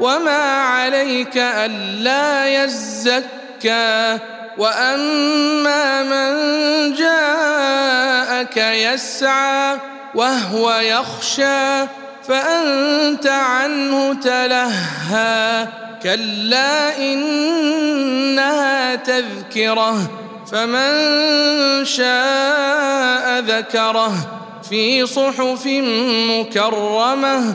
وما عليك الا يزكى واما من جاءك يسعى وهو يخشى فانت عنه تلهى كلا انها تذكره فمن شاء ذكره في صحف مكرمه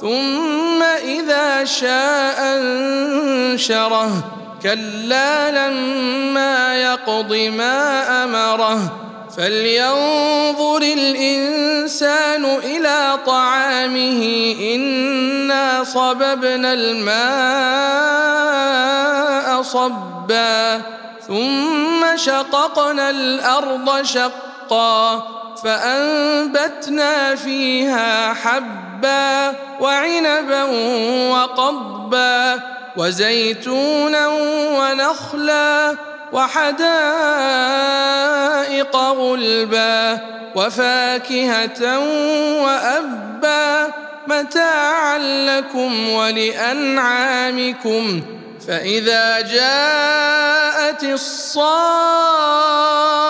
ثم إذا شاء أنشره. كلا لما يقض ما أمره. فلينظر الإنسان إلى طعامه. إنا صببنا الماء صبا. ثم شققنا الأرض شقا. فأنبتنا فيها حبا وعنبا وقضبا وزيتونا ونخلا وحدائق غلبا وفاكهة وأبا متاعا لكم ولأنعامكم فإذا جاءت الصاخه